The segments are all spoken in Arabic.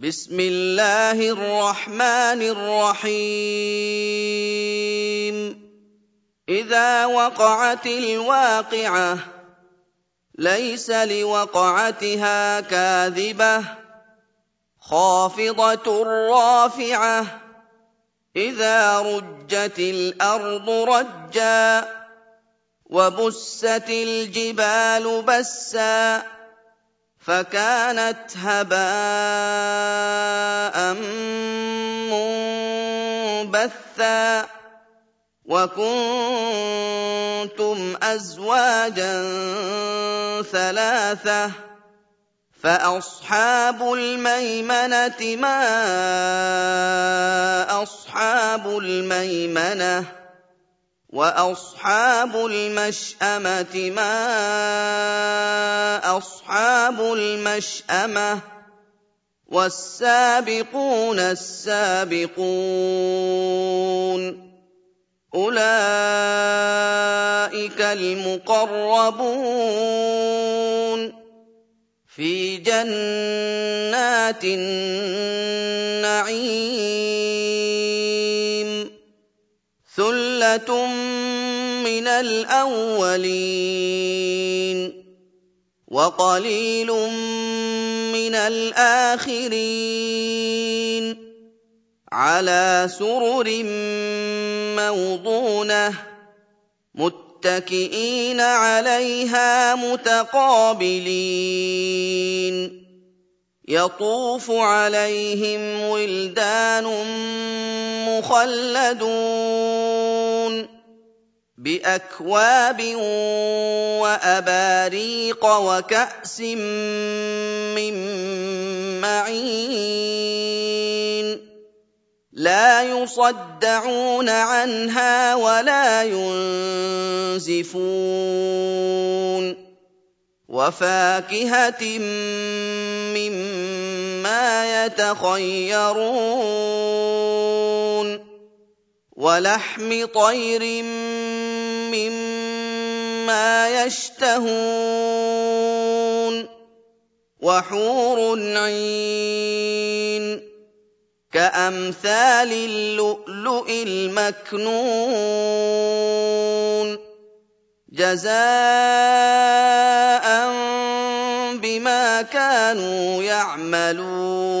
بسم الله الرحمن الرحيم اذا وقعت الواقعه ليس لوقعتها كاذبه خافضه رافعه اذا رجت الأرض رجا وبست الجبال بسا فكانت هباء منبثا وكنتم أزواجا ثلاثة فأصحاب الميمنة ما أصحاب الميمنة واصحاب المشامه ما اصحاب المشامه والسابقون السابقون اولئك المقربون في جنات النعيم من الاولين وقليل من الاخرين على سرر موضونه متكئين عليها متقابلين يطوف عليهم ولدان مخلدون باكواب واباريق وكاس من معين لا يصدعون عنها ولا ينزفون وفاكهه مما يتخيرون ولحم طير مما يشتهون وحور عين كأمثال اللؤلؤ المكنون جزاء بما كانوا يعملون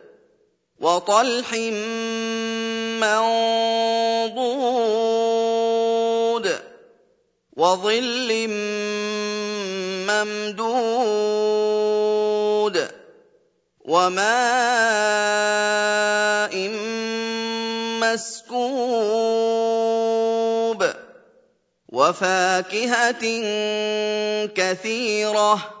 وطلح منضود وظل ممدود وماء مسكوب وفاكهة كثيرة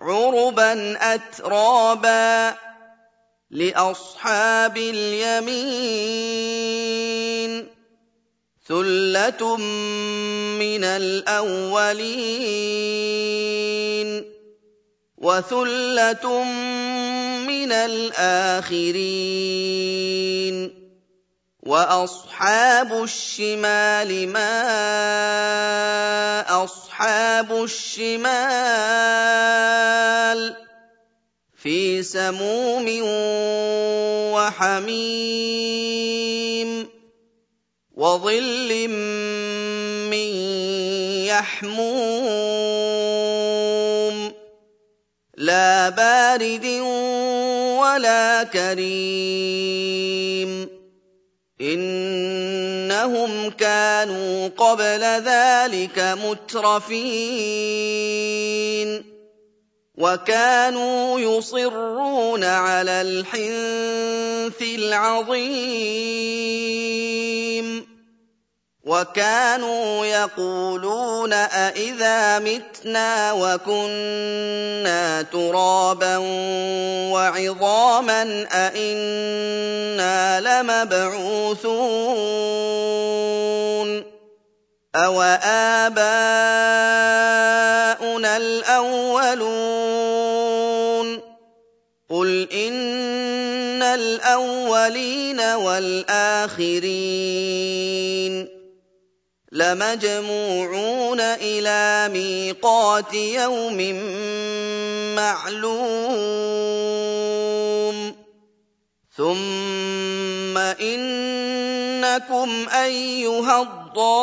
عربا اترابا لاصحاب اليمين ثله من الاولين وثله من الاخرين واصحاب الشمال ما اصحاب الشمال في سموم وحميم وظل من يحموم لا بارد ولا كريم إنهم كانوا قبل ذلك مترفين وكانوا يصرون على الحنث العظيم وكانوا يقولون أإذا متنا وكنا ترابا وعظاما أإنا لمبعوثون أو آباؤنا الأولون قل إن الأولين والآخرين لمجموعون إلى ميقات يوم معلوم. ثم إنكم أيها الضالون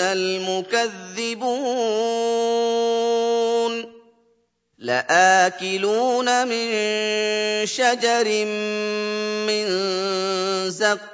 المكذبون. لآكلون من شجر من زق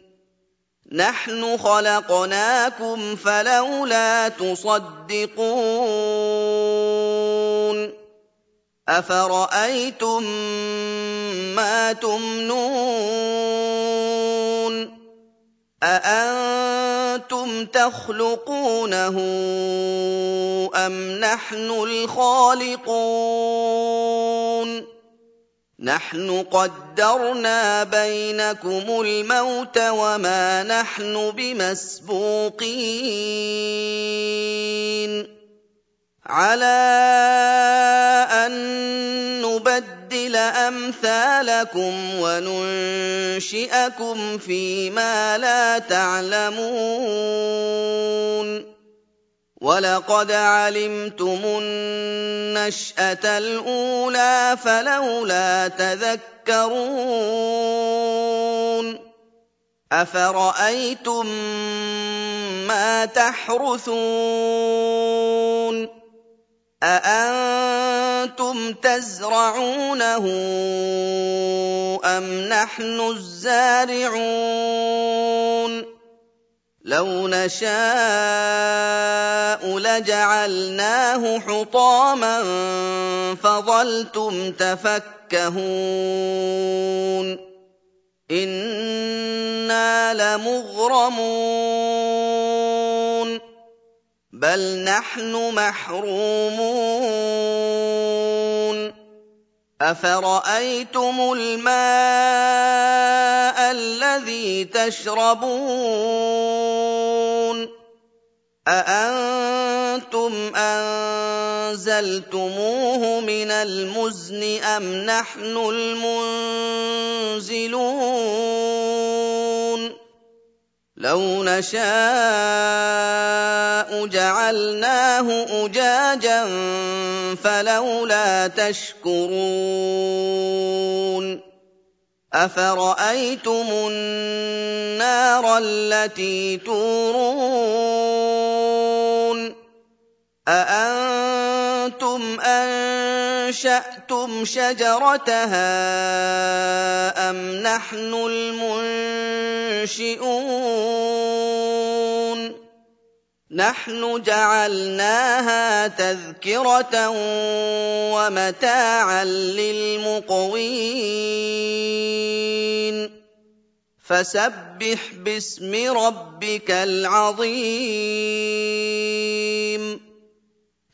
نحن خلقناكم فلولا تصدقون أفرأيتم ما تمنون أأنتم تخلقونه أم نحن الخالقون نحن قدرنا بينكم الموت وما نحن بمسبوقين. على أن نبدل أمثالكم وننشئكم فيما لا تعلمون. وَلَقَدْ عَلِمْتُمُ النَّشْأَةَ الْأُولَىٰ فَلَوْلَا تَذَكَّرُونَ أَفَرَأَيْتُم مَّا تَحْرُثُونَ أَأَنتُمْ تَزْرَعُونَهُ أَمْ نَحْنُ الزَّارِعُونَ لَوْ لَجَعَلْنَاهُ حُطَامًا فَظَلْتُمْ تَفَكَّهُونَ إِنَّا لَمُغْرَمُونَ بَلْ نَحْنُ مَحْرُومُونَ أَفَرَأَيْتُمُ الْمَاءَ الَّذِي تَشْرَبُونَ أَأَنتُمْ أَنزَلْتُمُوهُ مِنَ الْمُزْنِ أَمْ نَحْنُ الْمُنزِلُونَ لَوْ نَشَاءُ جَعَلْنَاهُ أُجَاجًا فَلَوْلَا تَشْكُرُونَ أَفَرَأَيْتُمُ النَّارَ الَّتِي تُورُونَ أَأَنتُمْ أَنشَأْتُمْ شَجَرَتَهَا أَمْ نَحْنُ الْمُنشِئُونَ نَحْنُ جَعَلْنَاهَا تَذْكِرَةً وَمَتَاعًا لِّلْمُقْوِينَ. فَسَبِّحْ بِاسْمِ رَبِّكَ الْعَظِيمِ.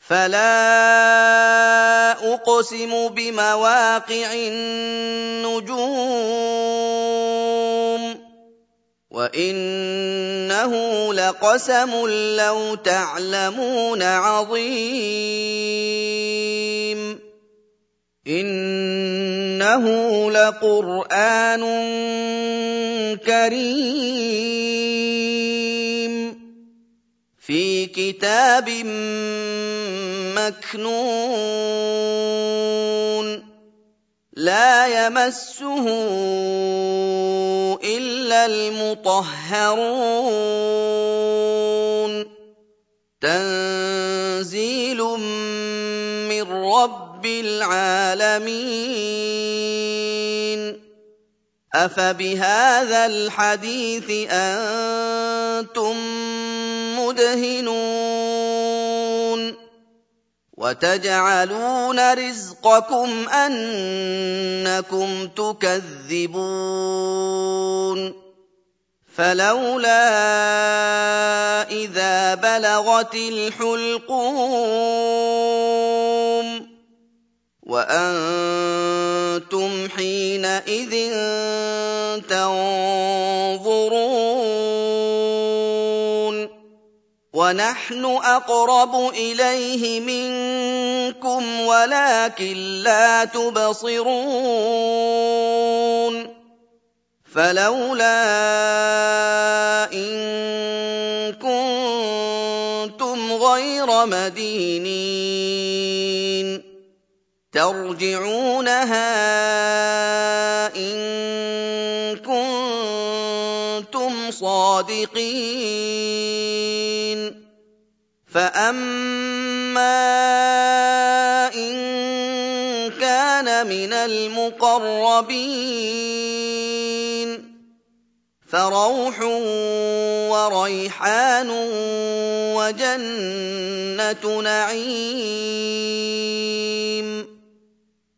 فَلَا أُقْسِمُ بِمَوَاقِعِ النُّجُومِ. وَإِنَّهُ لَقَسَمٌ لَّوْ تَعْلَمُونَ عَظِيمٌ إِنَّهُ لَقُرْآنٌ كَرِيمٌ فِي كِتَابٍ مَّكْنُونٍ لَّا يَمَسُّهُ إِلَّا الْمُطَهَّرُونَ. تَنزِيلٌ مِّن رَّبِّ الْعَالَمِينَ. أَفَبِهَٰذَا الْحَدِيثِ أَنتُم مُّدْهِنُونَ؟ وَتَجْعَلُونَ رِزْقَكُمْ أَنَّكُمْ تُكَذِّبُونَ فَلَوْلَا إِذَا بَلَغَتِ الْحُلْقُومَ وَأَنتُمْ حِينَئِذٍ تَنظُرُونَ وَنَحْنُ أَقْرَبُ إِلَيْهِ مِنكُمْ وَلَٰكِن لَّا تُبْصِرُونَ فَلَوْلَا إِن كُنتُمْ غَيْرَ مَدِينِينَ تَرْجِعُونَهَا إِن كُنتُمْ صَادِقِينَ فَأَمَّا إِن كَانَ مِنَ الْمُقَرَّبِينَ فَرَوْحٌ وَرَيْحَانٌ وَجَنَّتُ نَعِيمٍ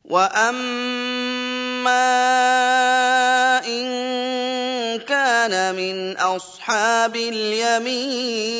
وَأَمَّا إِن كَانَ مِنْ أَصْحَابِ الْيَمِينِ